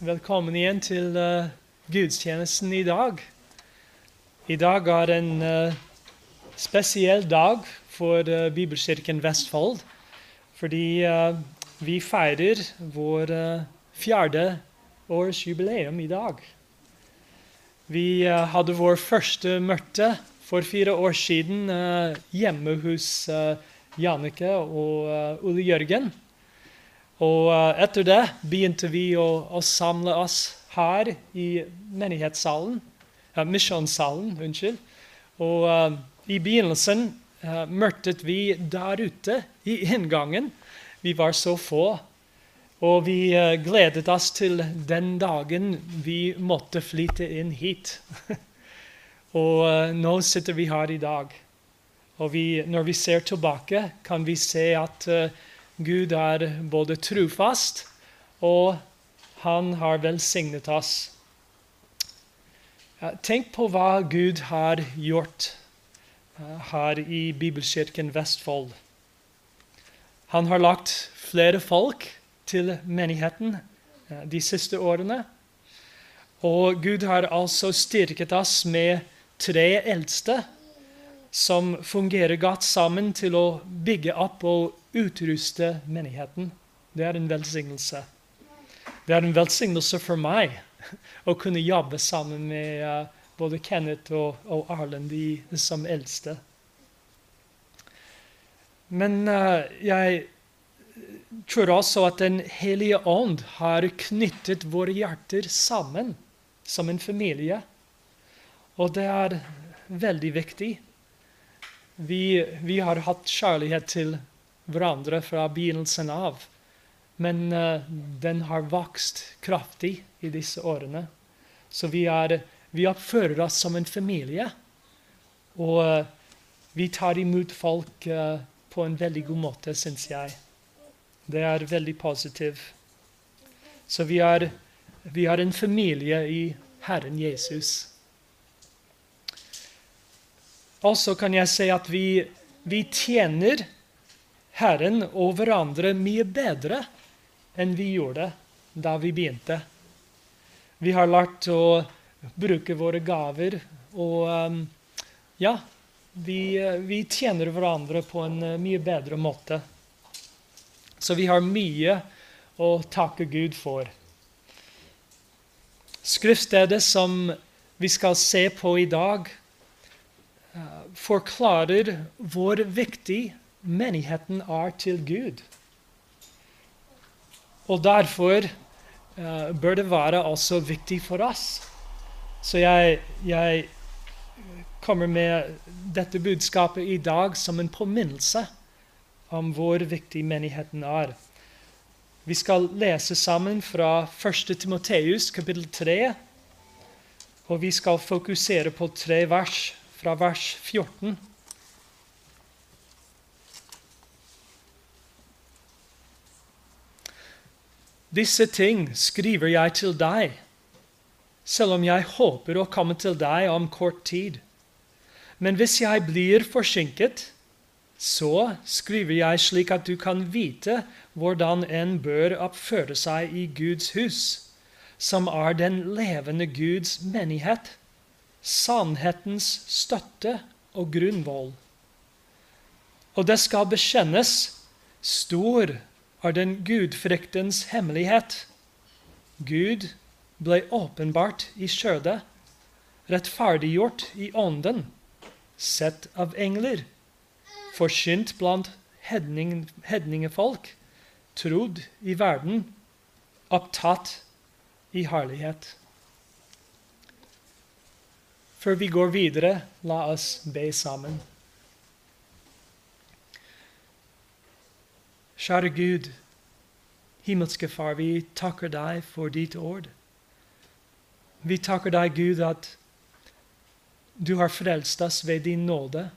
Velkommen igjen til uh, gudstjenesten i dag. I dag er en uh, spesiell dag for uh, Bibelkirken Vestfold. Fordi vi feirer vår fjerde års jubileum i dag. Vi hadde vår første møte for fire år siden hjemme hos Jannicke og Ole Jørgen. Og uh, etter det begynte vi å, å, samle oss her i menighetssalen. Misjonssalen, unnskyld. Og uh, i begynnelsen uh, møtte vi der ute i inngangen. Vi var så få. Og vi uh, gledet oss til den dagen vi måtte flytte inn hit. og nå sitter vi her i dag. Og vi, når vi ser tilbake, kan vi se at Gud er både trufast, og han har velsignet oss. Tenk på hva Gud har gjort eh, her i Bibelkirken Vestfold. Han har lagt flere folk til menigheten eh, de siste årene. Og Gud har altså styrket oss med tre eldste som fungerer godt sammen til å bygge opp og utruste menigheten. Det er en velsignelse. Det er en velsignelse for meg å kunne jobbe sammen med uh, både Kenneth og, og Arlen de, som eldste. Men uh, jeg tror også at Den hellige ånd har knyttet våre hjerter sammen som en familie. Og det er veldig viktig. Vi, vi har hatt kjærlighet til hverandre fra begynnelsen av. Men uh, den har vokst kraftig i disse årene. Så vi, er, vi oppfører oss som en familie. Og uh, vi tar imot folk uh, på en veldig god måte, syns jeg. Det er veldig positivt. Så vi er, vi er en familie i Herren Jesus. Og så kan jeg si at vi, vi tjener Herren og hverandre mye bedre enn vi gjorde da vi begynte. Vi har lært å bruke våre gaver, og um, ja vi, vi, tjener hverandre på en uh, mye bedre måte. Så vi har mye å takke Gud for. Skriftstedet som vi skal se på i dag, uh, forklarer hvor viktig menigheten er til Gud. Og derfor uh, bør det være også viktig for oss. Så jeg, jeg, kommer med dette budskapet i dag som en påminnelse om hvor viktig menigheten er. Vi skal lese sammen fra 1. Timoteus kapittel 3. Og vi skal fokusere på tre vers, fra vers 14 Disse ting skriver jeg til deg, selv om jeg håper å komme til deg om kort tid. Men hvis jeg blir forsinket, så skriver jeg slik at du kan vite hvordan en bør oppføre seg i Guds hus, som er den levende Guds menighet, sannhetens støtte og grunnvoll. Og det skal bekjennes stor er den gudfryktens hemmelighet. Gud ble åpenbart i skjødet, rettferdiggjort i ånden, sett av engler, forsynt blant hedning, hedningefolk, trodd i verden, opptatt i herlighet. Før vi går videre, la oss be sammen. Kjære Gud, himmelske Far, vi takker deg for ditt ord. Vi takker deg, Gud, at du har frelst oss ved din nåde,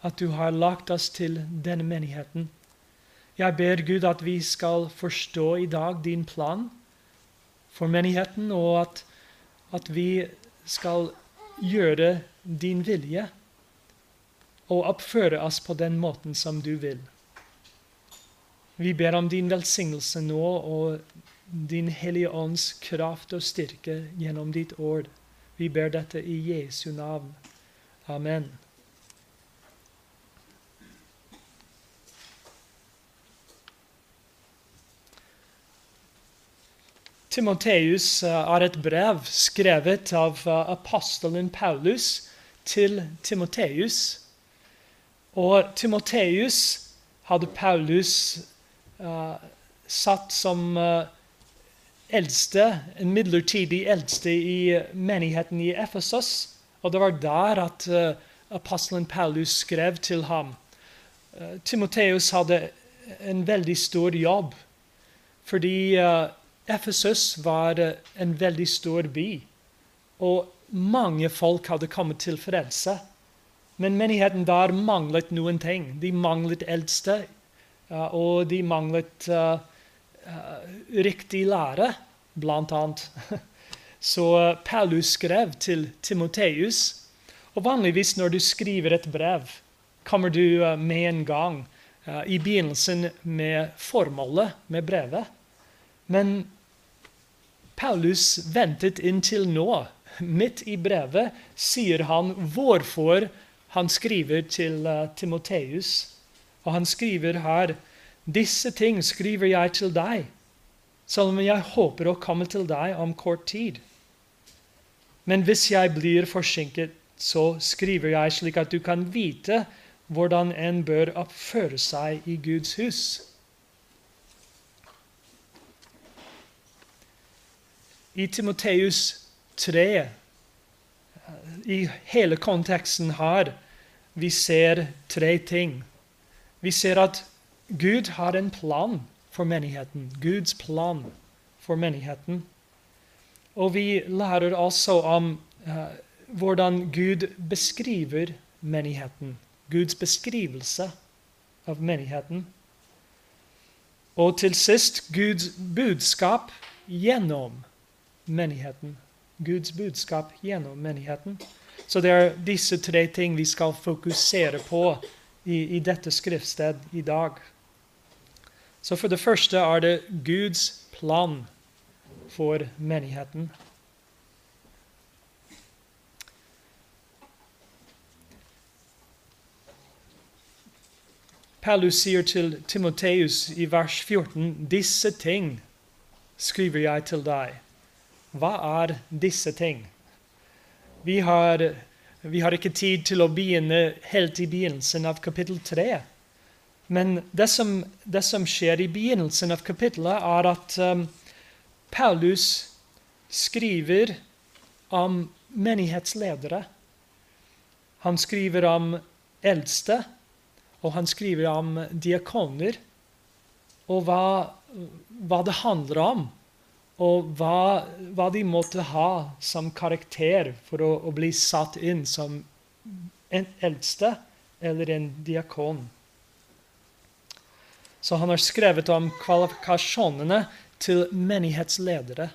at du har lagt oss til denne menigheten. Jeg ber Gud at vi skal forstå i dag din plan for menigheten, og at, at vi skal gjøre din vilje og oppføre oss på den måten som du vil. Vi ber om din velsignelse nå og din Hellige Ånds kraft og styrke gjennom ditt ord. Vi ber dette i Jesu navn. Amen. Timoteus eh, er et brev skrevet av eh, apostelen Paulus til Timoteus. Og Timoteus hadde Paulus satt som uh, eldste, en midlertidig eldste i menigheten i Efesos. Og det var der at uh, apostelen Paulus skrev til ham. Uh, Timoteus hadde en veldig stor jobb fordi Efesus var en veldig stor by. Og mange folk hadde kommet til frelse. Men menigheten der manglet noen ting. De manglet eldste, og de manglet uh, uh, riktig lære, blant annet. Så Paulus skrev til Timoteus. Og vanligvis når du skriver et brev, kommer du med en gang i begynnelsen med formålet med brevet. Men Paulus ventet inntil nå midt i brevet sier han hvorfor han skriver til Timoteus. Og han skriver her disse ting skriver jeg til deg, selv om jeg håper å komme til deg om kort tid. Men hvis jeg blir forsinket, så skriver jeg slik at du kan vite hvordan en bør oppføre seg i Guds hus. I Timoteus 3 i hele konteksten her, vi ser tre ting. Vi ser at Gud har en plan for menigheten. Guds plan for menigheten. Og vi lærer også om uh, hvordan Gud beskriver menigheten. Guds beskrivelse av menigheten. Og til sist Guds budskap gjennom menigheten. Guds budskap gjennom menigheten. Så det er disse tre ting vi skal fokusere på i, i dette skriftsted i dag. Så for det første er det Guds plan for menigheten. Paulus sier til Timoteus i vers 14.: Disse ting skriver jeg til deg hva er disse ting? Vi har, vi har ikke tid til å begynne helt i begynnelsen av kapittel 3. Men det som, det som skjer i begynnelsen av kapittelet, er at um, Paulus skriver om menighetsledere. Han skriver om eldste, og han skriver om diakoner. Og hva, hva det handler om og hva, hva, de måtte ha som karakter for å, å, bli satt inn som en eldste eller en diakon. Så han har skrevet om kvalifikasjonene til menighetsledere.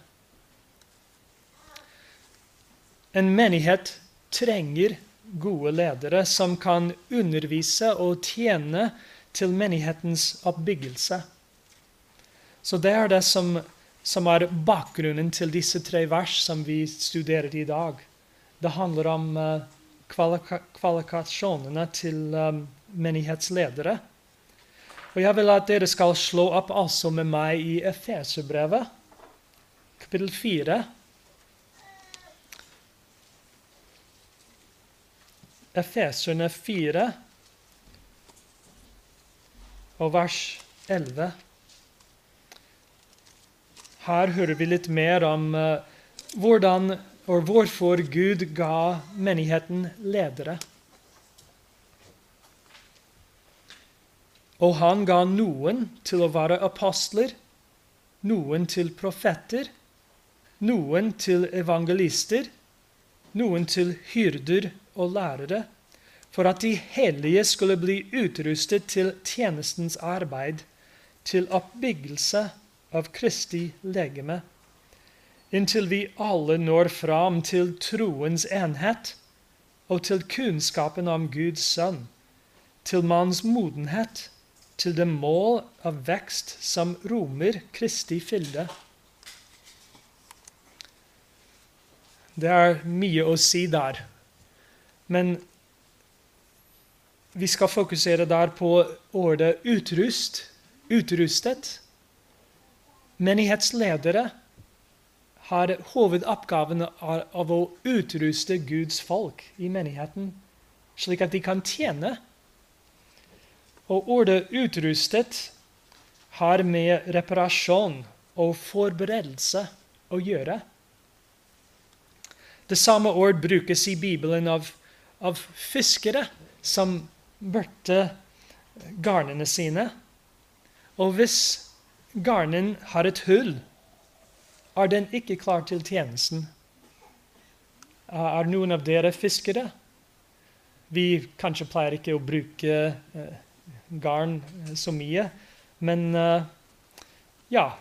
En menighet trenger gode ledere som kan undervise og tjene til menighetens oppbyggelse. Så det er det som som er bakgrunnen til disse tre vers som vi studerer i dag. Det handler om uh, kvalifikasjonene til um, menighetsledere. Og Jeg vil at dere skal slå opp altså med meg i Efeserbrevet, kapittel 4. Efeserne 4 og vers 11. Her hører vi litt mer om uh, hvordan og hvorfor Gud ga menigheten ledere. Og han ga noen til å være apostler, noen til profetter, noen til evangelister, noen til hyrder og lærere, for at de hellige skulle bli utrustet til tjenestens arbeid, til oppbyggelse av Kristi legeme, inntil vi alle når fram til troens enhet og til kunnskapen om Guds sønn, til manns modenhet, til det mål av vekst som romer Kristi fylde. Det er mye å si der, men vi skal fokusere der på ordet utrust, utrustet, Menighetsledere har hovedoppgaven av å utruste Guds folk i menigheten, slik at de kan tjene. Og ordet 'utrustet' har med reparasjon og forberedelse å gjøre. Det samme ord brukes i Bibelen av, av fiskere som børte garnene sine. Og hvis garnen har et hull, er den ikke klar til tjenesten. Er noen av dere fiskere? Vi kanskje pleier ikke å bruke uh, garn så mye, men uh, ja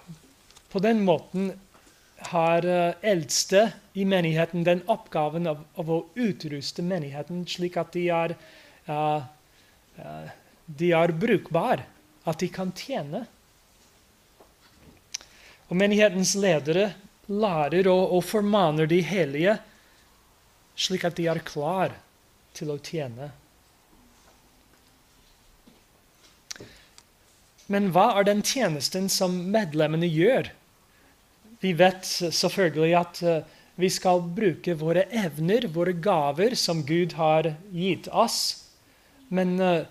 På den måten har eldste i menigheten den oppgaven av, av, å utruste menigheten slik at de er, uh, de er brukbare, at de kan tjene. Og menighetens ledere lærer og, og formaner de hellige slik at de er klar til å tjene. Men hva er den tjenesten som medlemmene gjør? Vi vet selvfølgelig at eh, vi skal bruke våre evner, våre gaver, som Gud har gitt oss. Men eh,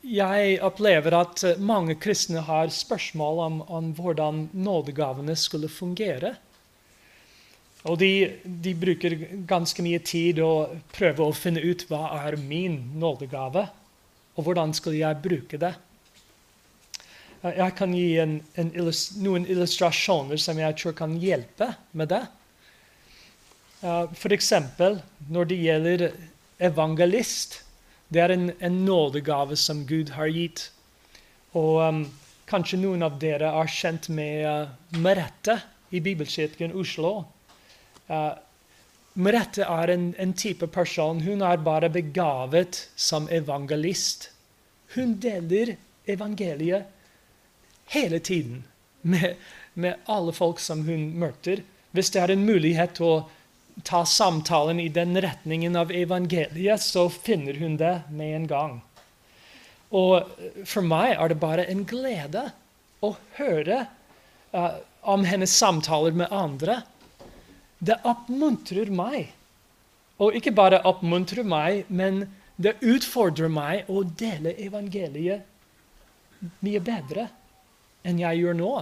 jeg opplever at eh, mange kristne har spørsmål om, om hvordan nådegavene skulle fungere. Og de, de, bruker ganske mye tid å prøve å finne ut hva er min nådegave, og hvordan skal jeg bruke det. Eh, jeg kan gi en, en illust noen illustrasjoner som jeg tror kan hjelpe med det. Eh, F.eks. når det gjelder evangelist. Det er en, en nådegave som Gud har gitt. Og um, kanskje noen av dere er kjent med uh, Merete i Bibelkirken Oslo. Uh, Merete er en, en, type person. Hun er bare begavet som evangelist. Hun deler evangeliet hele tiden med, med alle folk som hun møter. Hvis det er en mulighet til å ta samtalen i den retningen av evangeliet, så finner hun det med en gang. Og for meg er det bare en glede å høre uh, om hennes samtaler med andre. Det oppmuntrer meg. Og ikke bare oppmuntrer meg, men det utfordrer meg å dele evangeliet mye bedre enn jeg gjør nå.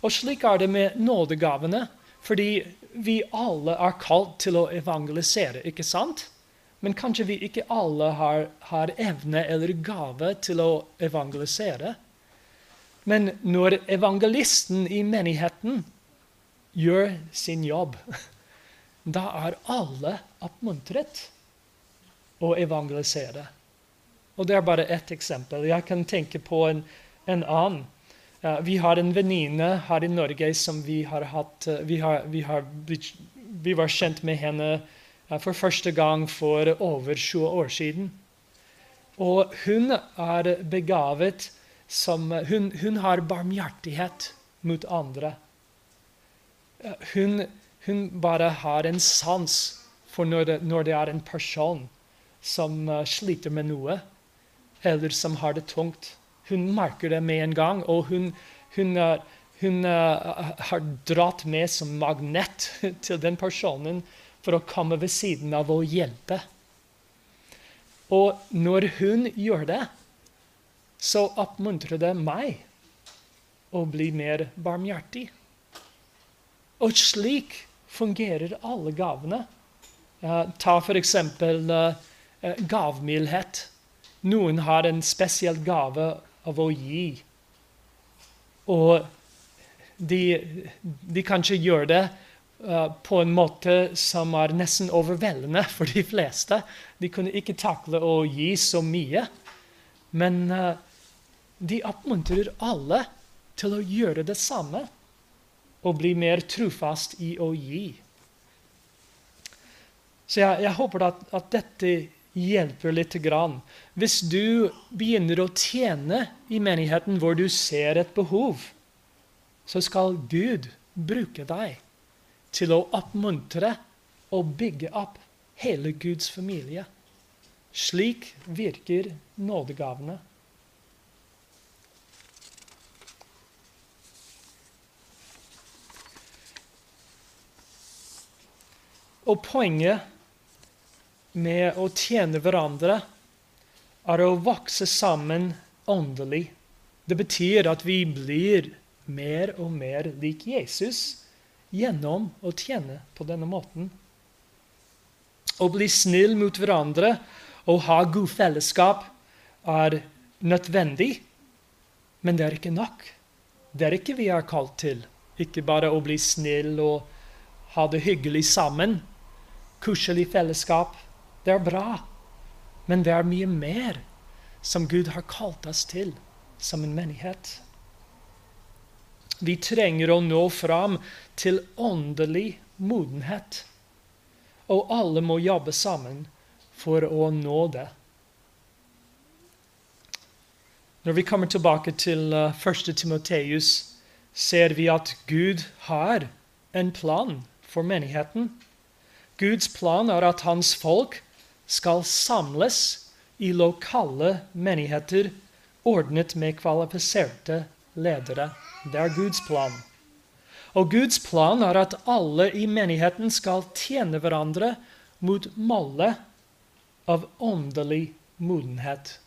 Og slik er det med nådegavene, fordi vi alle er kalt til å evangelisere, ikke sant? Men kanskje vi ikke alle har, har evne eller gave til å evangelisere. Men når evangelisten i menigheten gjør sin jobb, da er alle oppmuntret å evangelisere. Og det er bare ett eksempel. Jeg kan tenke på en, en annen. Uh, vi har en venninne her i Norge som vi har hatt uh, vi, har, vi, har, vi, var kjent med henne uh, for første gang for over 20 år siden. Og hun er begavet som Hun, hun har barmhjertighet mot andre. Hun, hun, bare har en sans for når det, når det er en person som sliter med noe, eller som har det tungt. Hun merker det med en gang, og hun, hun, uh, hun uh, har dratt med som magnet til den personen for å komme ved siden av og hjelpe. Og når hun gjør det, så oppmuntrer det meg å bli mer barmhjertig. Og slik fungerer alle gavene. Uh, ta f.eks. Uh, gavmildhet. Noen har en spesiell gave av å gi. Og de, de kan ikke gjøre det uh, på en måte som er nesten overveldende for de fleste. De kunne ikke takle å gi så mye. Men uh, de oppmuntrer alle til å gjøre det samme og bli mer trofast i å gi. Så jeg, jeg håper at, at dette hjelper litt. Grann. Hvis du begynner å tjene i menigheten hvor du ser et behov, så skal Gud bruke deg til å oppmuntre og bygge opp hele Guds familie. Slik virker nådegavene. Og poenget med å tjene hverandre er å vokse sammen åndelig. Det betyr at vi blir mer og mer lik Jesus gjennom å tjene på denne måten. Å bli snill mot hverandre og ha god fellesskap er nødvendig, men det er ikke nok. Det er ikke vi er kalt til. Ikke bare å bli snill og ha det hyggelig sammen. Koselig fellesskap. Det er bra. Men det er mye mer som Gud har kalt oss til som en menighet. Vi trenger å nå fram til åndelig modenhet. Og alle må jobbe sammen for å nå det. Når vi kommer tilbake til uh, 1. Timoteus, ser vi at Gud har en plan for menigheten. Guds plan er at hans folk skal samles i lokale menigheter ordnet med kvalifiserte ledere. Det er Guds plan. Og Guds plan er at alle i menigheten skal tjene hverandre mot målet av åndelig modenhet.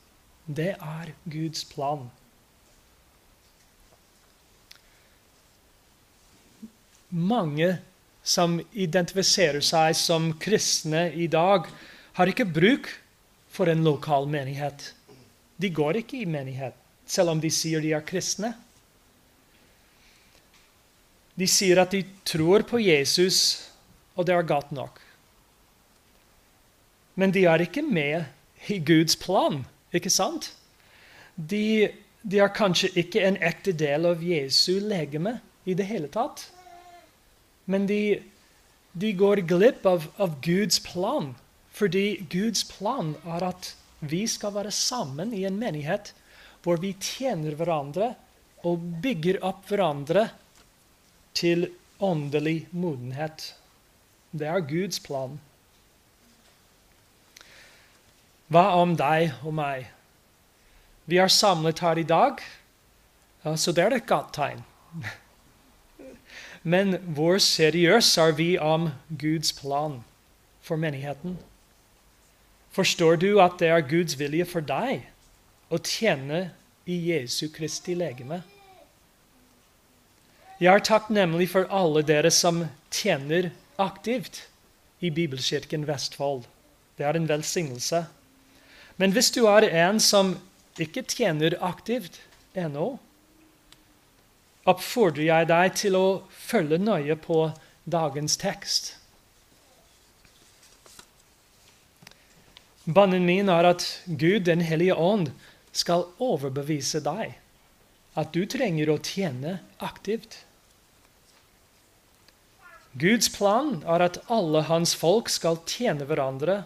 Det er Guds plan. Mange som identifiserer seg som kristne i dag, har ikke bruk for en lokal menighet. De går ikke i menighet, selv om de sier de er kristne. De sier at de tror på Jesus, og det er godt nok. Men de er ikke med i Guds plan, ikke sant? De, de er kanskje ikke en ekte del av Jesu legeme i det hele tatt. Men de, de går glipp av, av Guds plan. Fordi Guds plan er at vi skal være sammen i en menighet hvor vi tjener hverandre og bygger opp hverandre til åndelig modenhet. Det er Guds plan. Hva om deg og meg? Vi er samlet her i dag, så det er et godt tegn. Men hvor seriøse er vi om Guds plan for menigheten? Forstår du at det er Guds vilje for deg å tjene i Jesu Kristi legeme? Jeg er takknemlig for alle dere som tjener aktivt i Bibelkirken Vestfold. Det er en velsignelse. Men hvis du er en som ikke tjener aktivt ennå, oppfordrer jeg deg til å følge nøye på dagens tekst. Bannen min er at Gud, Den hellige ånd, skal overbevise deg at du trenger å tjene aktivt. Guds plan er at alle hans folk skal tjene hverandre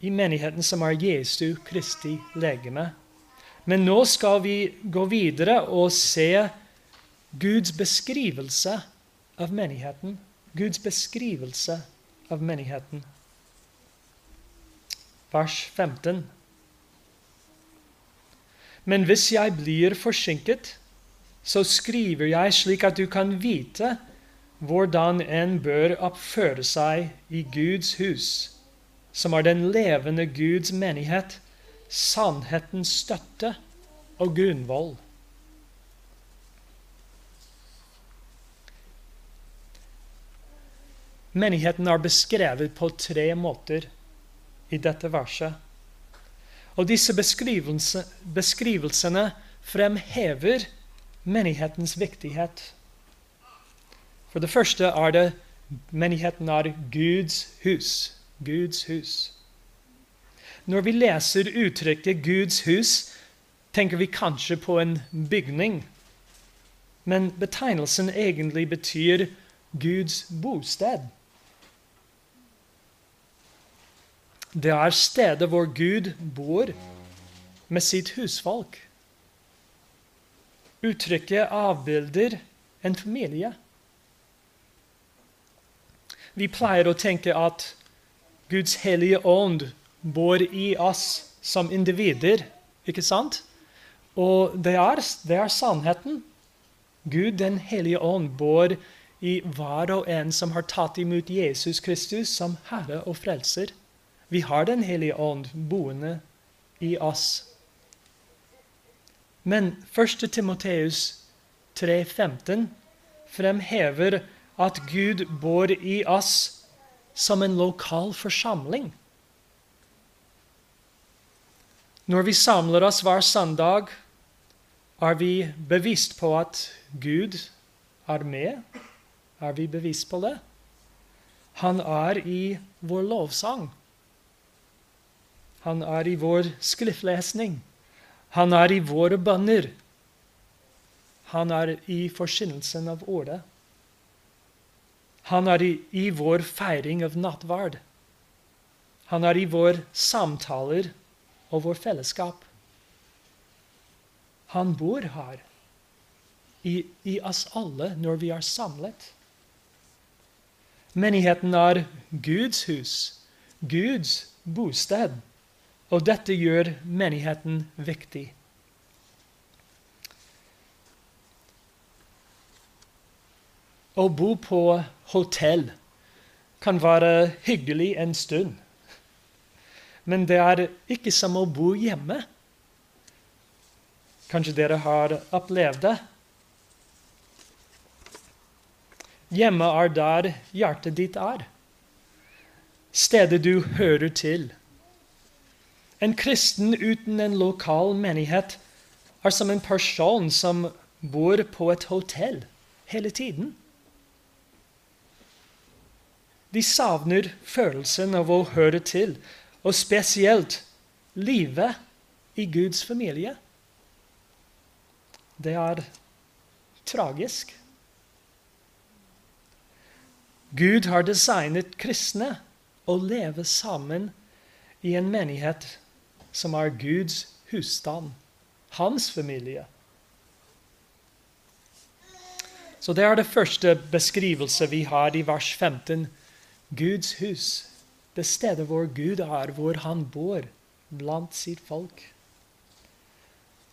i menigheten som er Jesu Kristi legeme. Men nå skal vi gå videre og se Guds beskrivelse av menigheten. Guds beskrivelse av menigheten vers 15. Men hvis jeg blir forsinket, så skriver jeg slik at du kan vite hvordan en bør oppføre seg i Guds hus, som er den levende Guds menighet, sannhetens støtte og grunnvoll. Menigheten er beskrevet på tre måter i dette verset. Og disse beskrivelse, beskrivelsene fremhever menighetens viktighet. For det første er det menigheten er Guds hus. Guds hus. Når vi leser uttrykket 'Guds hus', tenker vi kanskje på en bygning. Men betegnelsen egentlig betyr Guds bosted. Det er stedet hvor Gud bor med sitt husfolk. Uttrykket avbilder en familie. Vi pleier å tenke at Guds hellige ånd bor i oss som individer, ikke sant? Og det er, det er sannheten. Gud, Den hellige ånd, bor i hver og en som har tatt imot Jesus Kristus som Herre og Frelser. Vi har Den hellige ånd boende i oss. Men 1. Timoteus 3,15 fremhever at Gud bor i oss som en lokal forsamling. Når vi samler oss hver søndag, er vi bevisst på at Gud er med? Er vi bevisst på det? Han er i vår lovsang. Han er i vår skriftlesning. Han er i våre bønner. Han er i forkynnelsen av ordet. Han er i, i vår feiring av nattverd. Han er i vår samtaler og vår fellesskap. Han bor her, i, i oss alle, når vi er samlet. Menigheten er Guds hus, Guds bosted, og dette gjør menigheten viktig. Å bo på hotell kan være hyggelig en stund. Men det er ikke som å bo hjemme. Kanskje dere har opplevd det? Hjemme er der hjertet ditt er. Stedet du hører til. En kristen uten en lokal menighet er som en person som bor på et hotell hele tiden. De savner følelsen av å høre til, og spesielt livet i Guds familie. Det er tragisk. Gud har designet kristne å leve sammen i en menighet som er Guds husstand, hans familie. Så Det er det første beskrivelse vi har i vers 15. Guds hus, det stedet hvor Gud er, hvor han bor blant sitt folk.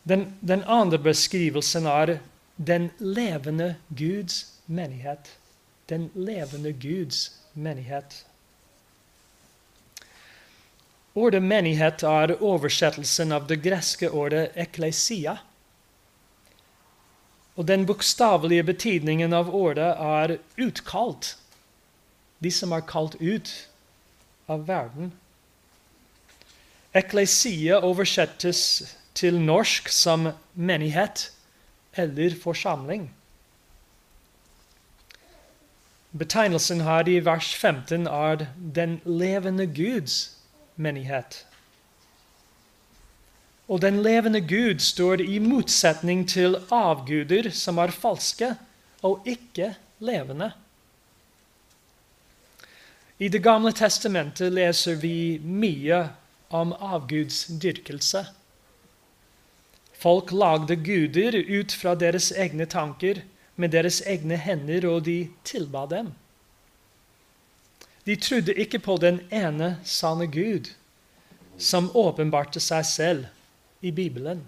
Den, den andre beskrivelsen er den levende Guds menighet. Den levende Guds menighet. Ordet menighet er oversettelsen av det greske ordet eklesia. Og den bokstavelige betydningen av ordet er utkalt de som er kalt ut av verden. Eklesia oversettes til norsk som menighet eller forsamling. Betegnelsen her i vers 15 er 'den levende Guds menighet'. Og den levende Gud står i motsetning til avguder som er falske og ikke levende. I Det gamle testamentet leser vi mye om avgudsdyrkelse. Folk lagde guder ut fra deres egne tanker, med deres egne hender, og de tilba dem. De trodde ikke på den ene sanne Gud, som åpenbarte seg selv i Bibelen.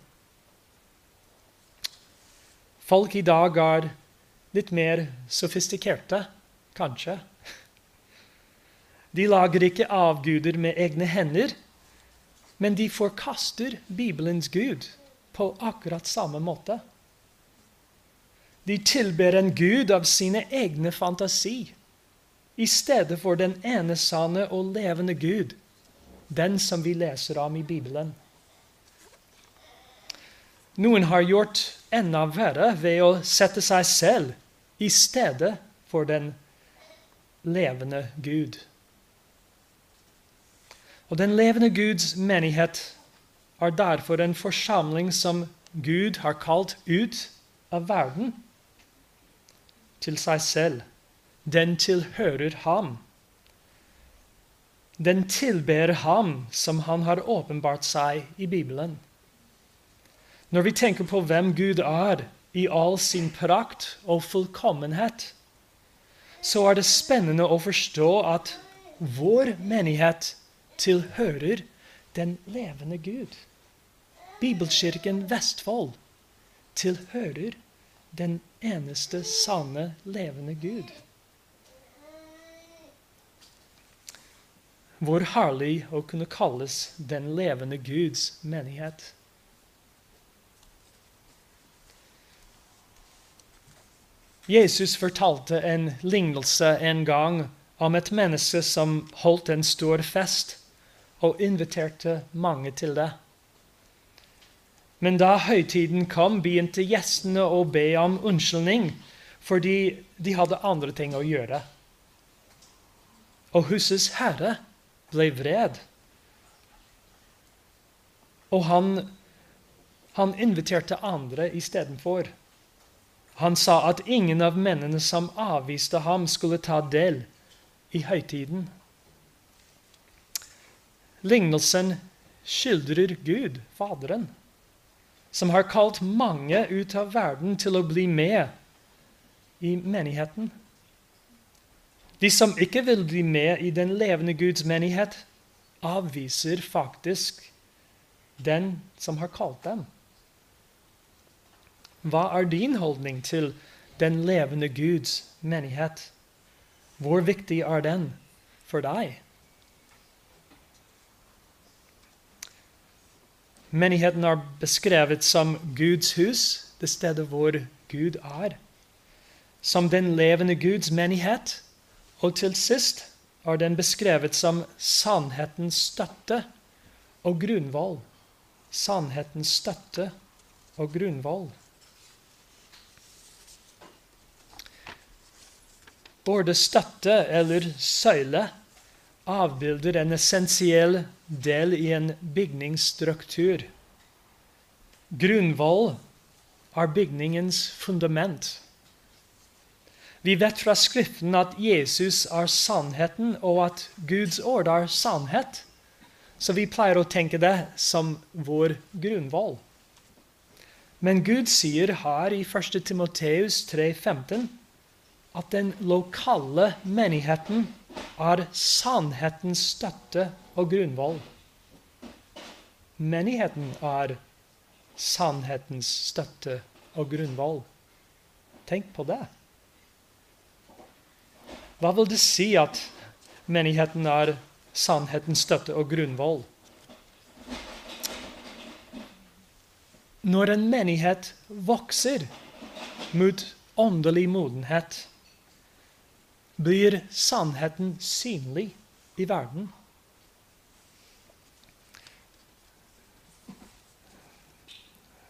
Folk i dag er litt mer sofistikerte, kanskje. De lager ikke avguder med egne hender, men de forkaster Bibelens Gud på akkurat samme måte. De tilber en gud av sine egne fantasi i stedet for den ene sanne og levende Gud, den som vi leser om i Bibelen. Noen har gjort enda verre ved å sette seg selv i stedet for den levende Gud. Og den levende Guds menighet er derfor en forsamling som Gud har kalt ut av verden til seg selv. Den tilhører ham. Den tilber ham som han har åpenbart seg i Bibelen. Når vi tenker på hvem Gud er i all sin prakt og fullkommenhet, så er det spennende å forstå at vår menighet tilhører den levende Gud. Bibelkirken Vestfold tilhører den eneste sanne, levende Gud. Hvor herlig å kunne kalles den levende Guds menighet. Jesus fortalte en lignelse en gang om et menneske som holdt en stor fest og inviterte mange til det. Men da høytiden kom, begynte gjestene å be om unnskyldning fordi de hadde andre ting å gjøre. Og husets herre ble vred. Og han, han inviterte andre istedenfor. Han sa at ingen av mennene som avviste ham, skulle ta del i høytiden. Lignelsen skildrer Gud, Faderen, som har kalt mange ut av verden til å bli med i menigheten. De som ikke vil bli med i den levende Guds menighet, avviser faktisk den som har kalt dem. Hva er din holdning til den levende Guds menighet? Hvor viktig er den for deg? Menigheten er beskrevet som Guds hus, det stedet hvor Gud er. Som den levende Guds menighet. Og til sist er den beskrevet som sannhetens støtte og grunnvoll. Sannhetens støtte og grunnvoll. Både støtte eller søyle avbilder en essensiell del i en bygningsstruktur. Grunnvoll er bygningens fundament. Vi vet fra Skriften at Jesus er sannheten, og at Guds ord er sannhet. Så vi pleier å tenke det som vår grunnvoll. Men Gud sier her i 1. Timoteus 3,15 at den lokale menigheten er sannhetens støtte og grunnvoll. Menigheten er sannhetens støtte og grunnvoll. Tenk på det. Hva vil det si at menigheten er sannhetens støtte og grunnvoll? Når en menighet vokser mot åndelig modenhet, blir sannheten synlig i verden.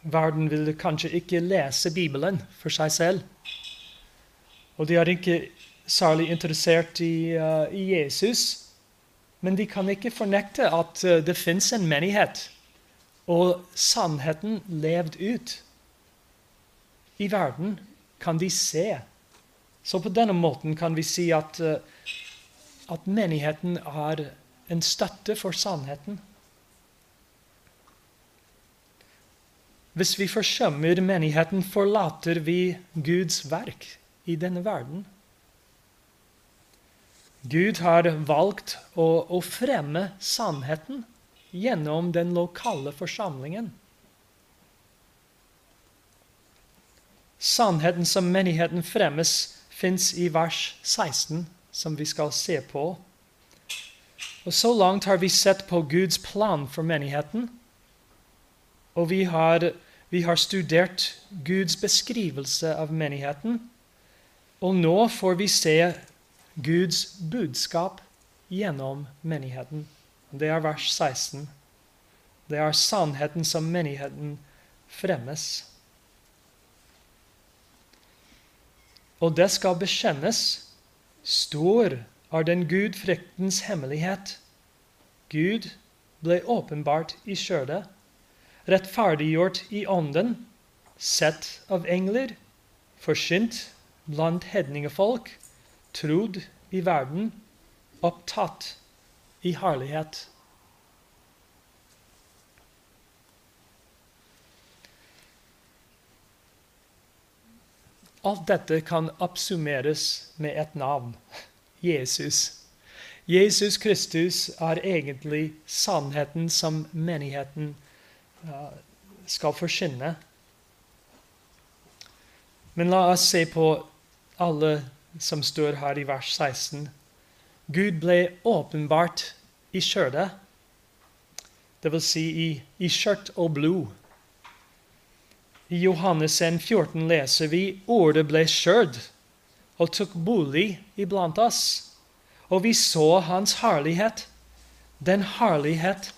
Verden vil kanskje ikke lese Bibelen for seg selv. Og de er ikke særlig interessert i, uh, i Jesus. Men de kan ikke fornekte at uh, det fins en menighet, og sannheten levd ut. I verden kan de se så på denne måten kan vi si at, uh, at menigheten er en støtte for sannheten. Hvis vi forsømmer menigheten, forlater vi Guds verk i denne verden. Gud har valgt å, å fremme sannheten gjennom den lokale forsamlingen. Sannheten som menigheten fremmes fins i vers 16, som vi skal se på. Og Så langt har vi sett på Guds plan for menigheten. Og vi har, vi har studert Guds beskrivelse av menigheten. Og nå får vi se Guds budskap gjennom menigheten. Det er vers 16. Det er sannheten som menigheten fremmes. og det skal bekjennes. Stor er den gudfryktens hemmelighet. Gud ble åpenbart i skjødet, rettferdiggjort i ånden, sett av engler, forsynt blant hedningefolk, trodd i verden, opptatt i herlighet. alt dette kan oppsummeres med et navn Jesus. Jesus Kristus er egentlig sannheten som menigheten skal forkynne. Men la oss se på alle som står her i vers 16. Gud ble åpenbart i skjørtet, dvs. Si i, i skjørt og blod. I Johannes 1, 14 leser vi ordet ble skjørt og tok bolig iblant oss. Og vi så hans herlighet, den herlighet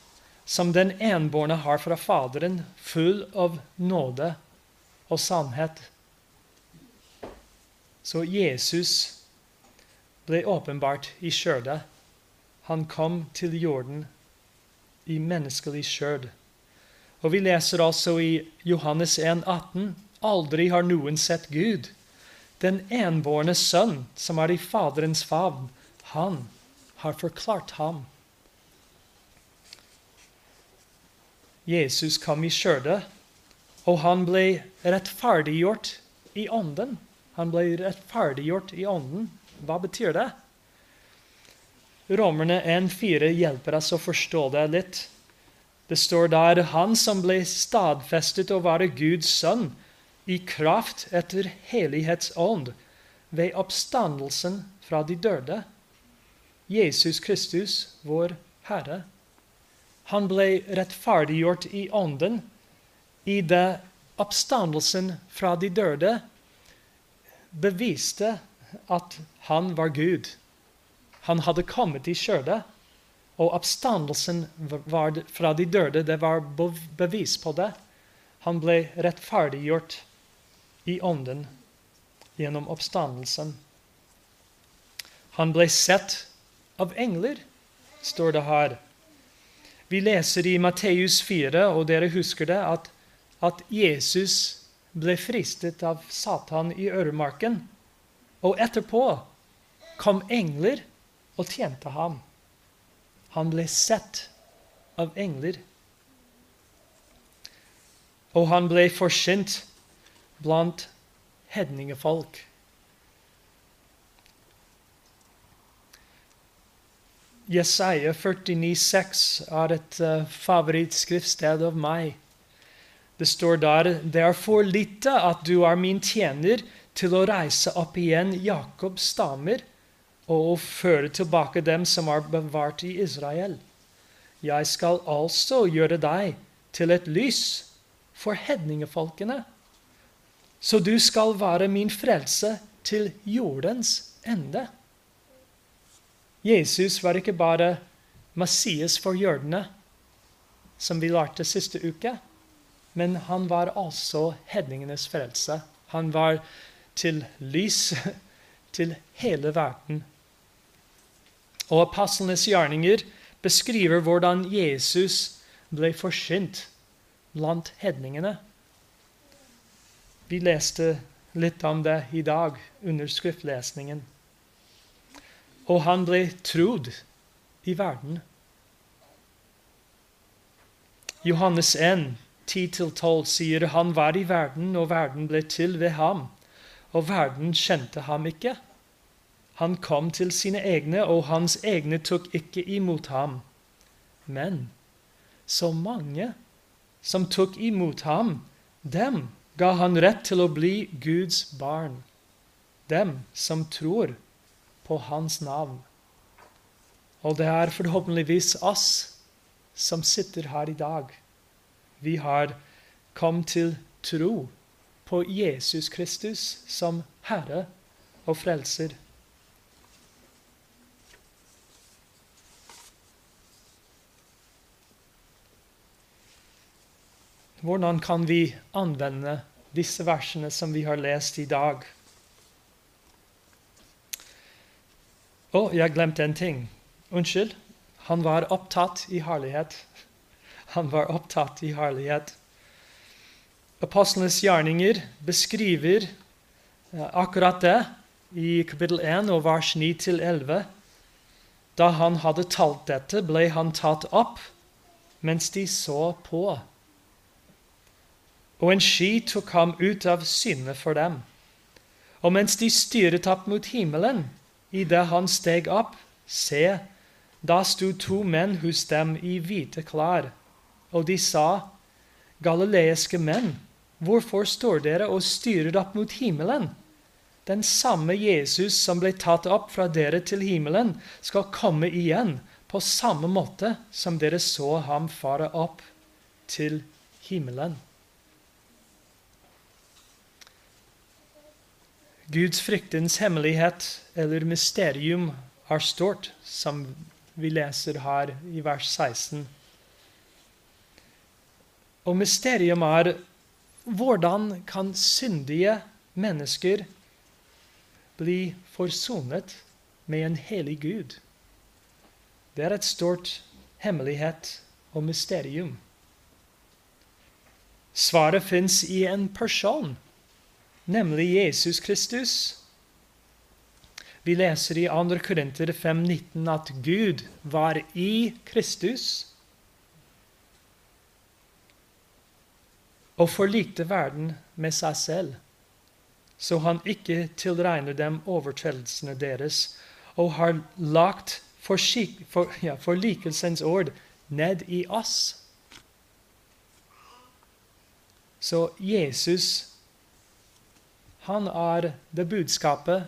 som den enbårne har fra Faderen, full av nåde og sannhet. Så Jesus ble åpenbart i skjørdet. Han kom til jorden i menneskelig skjørd. Og vi leser altså i Johannes 1, 18, Aldri har noen sett Gud. Den enbårne sønn, som er i Faderens favn, han har forklart ham. Jesus kom i skjørdet, og han ble rettferdiggjort i ånden. Han ble rettferdiggjort i ånden. Hva betyr det? Romerne 1,4 hjelper oss å forstå det litt. Det står der han som ble stadfestet å være Guds sønn i kraft etter helighetsånd ved oppstandelsen fra de døde. Jesus Kristus, vår Herre. Han ble rettferdiggjort i ånden i det oppstandelsen fra de døde beviste at han var Gud. Han hadde kommet i skjødet, og oppstandelsen fra de døde det var bevis på det. Han ble rettferdiggjort i ånden gjennom oppstandelsen. Han ble sett av engler, står det her. Vi leser i Matteus 4, og dere husker det, at, at Jesus ble fristet av Satan i øremarken. Og etterpå kom engler og tjente ham. Han ble sett av engler. Og han ble forsynt blant hedningefolk. Jesaja 49,6 er et uh, favorittskriftsted av meg. Det står der Det er for lite at du er min tjener til å reise opp igjen Jakobs stammer og føre tilbake dem som er bevart i Israel. Jeg skal altså gjøre deg til et lys for hedningefolkene så du skal være min frelse til jordens ende. Jesus var ikke bare Messias for jødene, som vi lærte siste uke, men han var altså hedningenes frelse. Han var til lys til hele verden. Og apostlenes gjerninger beskriver hvordan Jesus ble forsynt blant hedningene. Vi leste litt om det i dag under skriftlesningen. Og han ble trodd i verden. Johannes 1, 10-12 sier han var i verden, og verden ble til ved ham. Og verden kjente ham ikke. Han kom til sine egne, og hans egne tok ikke imot ham. Men så mange som tok imot ham, dem ga han rett til å bli Guds barn, dem som tror på hans navn. Og det er forhåpentligvis oss som sitter her i dag. Vi har kommet til tro på Jesus Kristus som Herre og Frelser. Hvordan kan vi anvende disse versene som vi har lest i dag? Å, oh, jeg glemte en ting. Unnskyld. Han var opptatt i herlighet. Han var opptatt i herlighet. Apostlenes gjerninger beskriver eh, akkurat det i kapittel 1 og vers 9-11. Da han hadde talt dette, ble han tatt opp mens de så på og en ski tok ham ut av syne for dem. Og mens de styret opp mot himmelen, idet han steg opp, se, da sto to menn hos dem i hvite klær, og de sa, Galileiske menn, hvorfor står dere og styrer opp mot himmelen? Den samme Jesus som ble tatt opp fra dere til himmelen, skal komme igjen på samme måte som dere så ham fare opp til himmelen. Guds fryktens hemmelighet, eller mysterium, er stort, som vi leser her i vers 16. Og mysterium er hvordan kan syndige mennesker bli forsonet med en hellig Gud? Det er et stort hemmelighet og mysterium. Svaret fins i en person nemlig Jesus Kristus. Vi leser i 2. Korinter 5,19 at Gud var i Kristus og forlikte verden med seg selv, så han ikke tilregner dem overtredelsene deres, og har lagt for, ja, forlikelsens ord ned i oss. Så Jesus han er det budskapet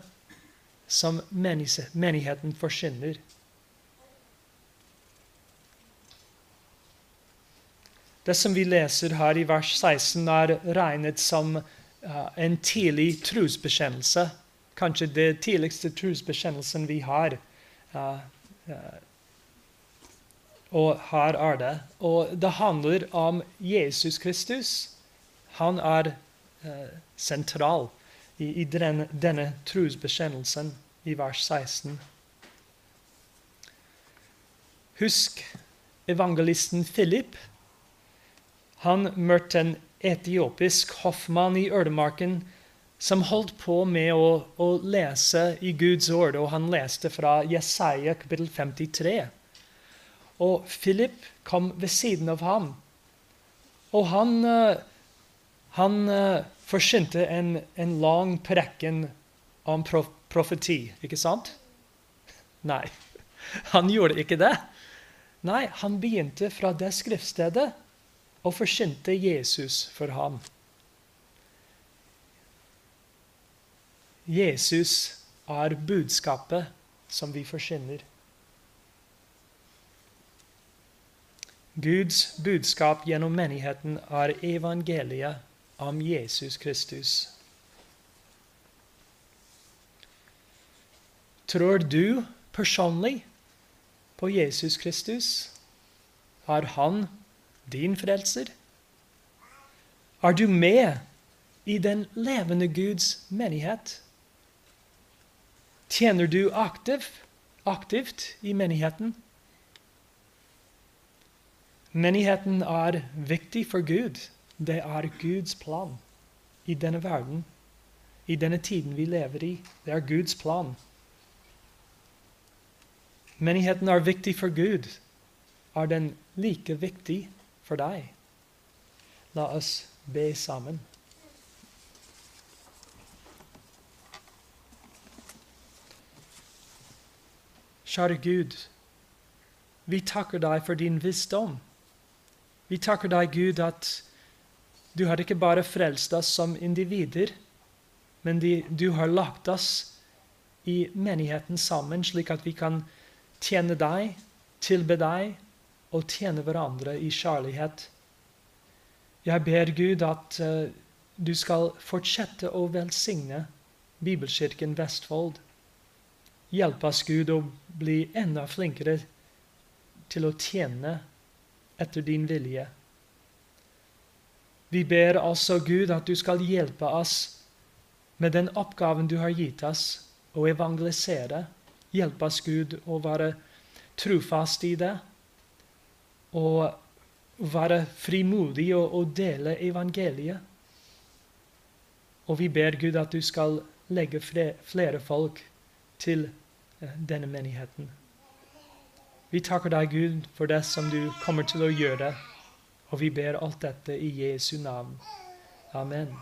som menigheten forkynner. Det som vi leser her i vers 16, er regnet som uh, en tidlig trosbekjennelse. Kanskje det tidligste trosbekjennelsen vi har. Uh, uh, og her er det. Og det handler om Jesus Kristus. Han er sentral i, i den, denne trosbekjennelsen i vers 16. Husk evangelisten Philip. Han møtte en etiopisk hoffmann i ødemarken som holdt på med å, å, lese i Guds ord, og han leste fra Jesaja kapittel 53. Og Philip kom ved siden av ham, og han, eh, han forsynte en, en lang prekken om prof profeti, ikke sant? Nei, han gjorde ikke det. Nei, han begynte fra det skriftstedet og forkynte Jesus for ham. Jesus er budskapet som vi forkynner. Guds budskap gjennom menigheten er evangeliet om Jesus Kristus. Tror du personlig på Jesus Kristus? Er han din frelser? Er du med i den levende Guds menighet? Tjener du aktivt, aktivt i menigheten? Menigheten er viktig for Gud. Det er Guds plan i denne verden, i denne tiden vi lever i. Det er Guds plan. Menigheten er viktig for Gud. Er den like viktig for deg? La oss be sammen. Kjære Gud, vi takker deg for din visdom. Vi takker deg, Gud, at du har ikke bare frelst oss som individer, men de, du har lagt oss i menigheten sammen, slik at vi kan tjene deg, tilbe deg og tjene hverandre i kjærlighet. Jeg ber Gud at uh, du skal fortsette å velsigne Bibelkirken Vestfold. Hjelp oss, Gud, å bli enda flinkere til å tjene etter din vilje. Vi ber altså Gud at du skal hjelpe oss med den oppgaven du har gitt oss, å evangelisere. Hjelp oss, Gud, å være trofast i det. Og være frimodig og, og dele evangeliet. Og vi ber Gud at du skal legge flere folk til eh, denne menigheten. Vi takker deg, Gud, for det som du kommer til å gjøre. Og vi ber alt dette i Jesu navn. Amen.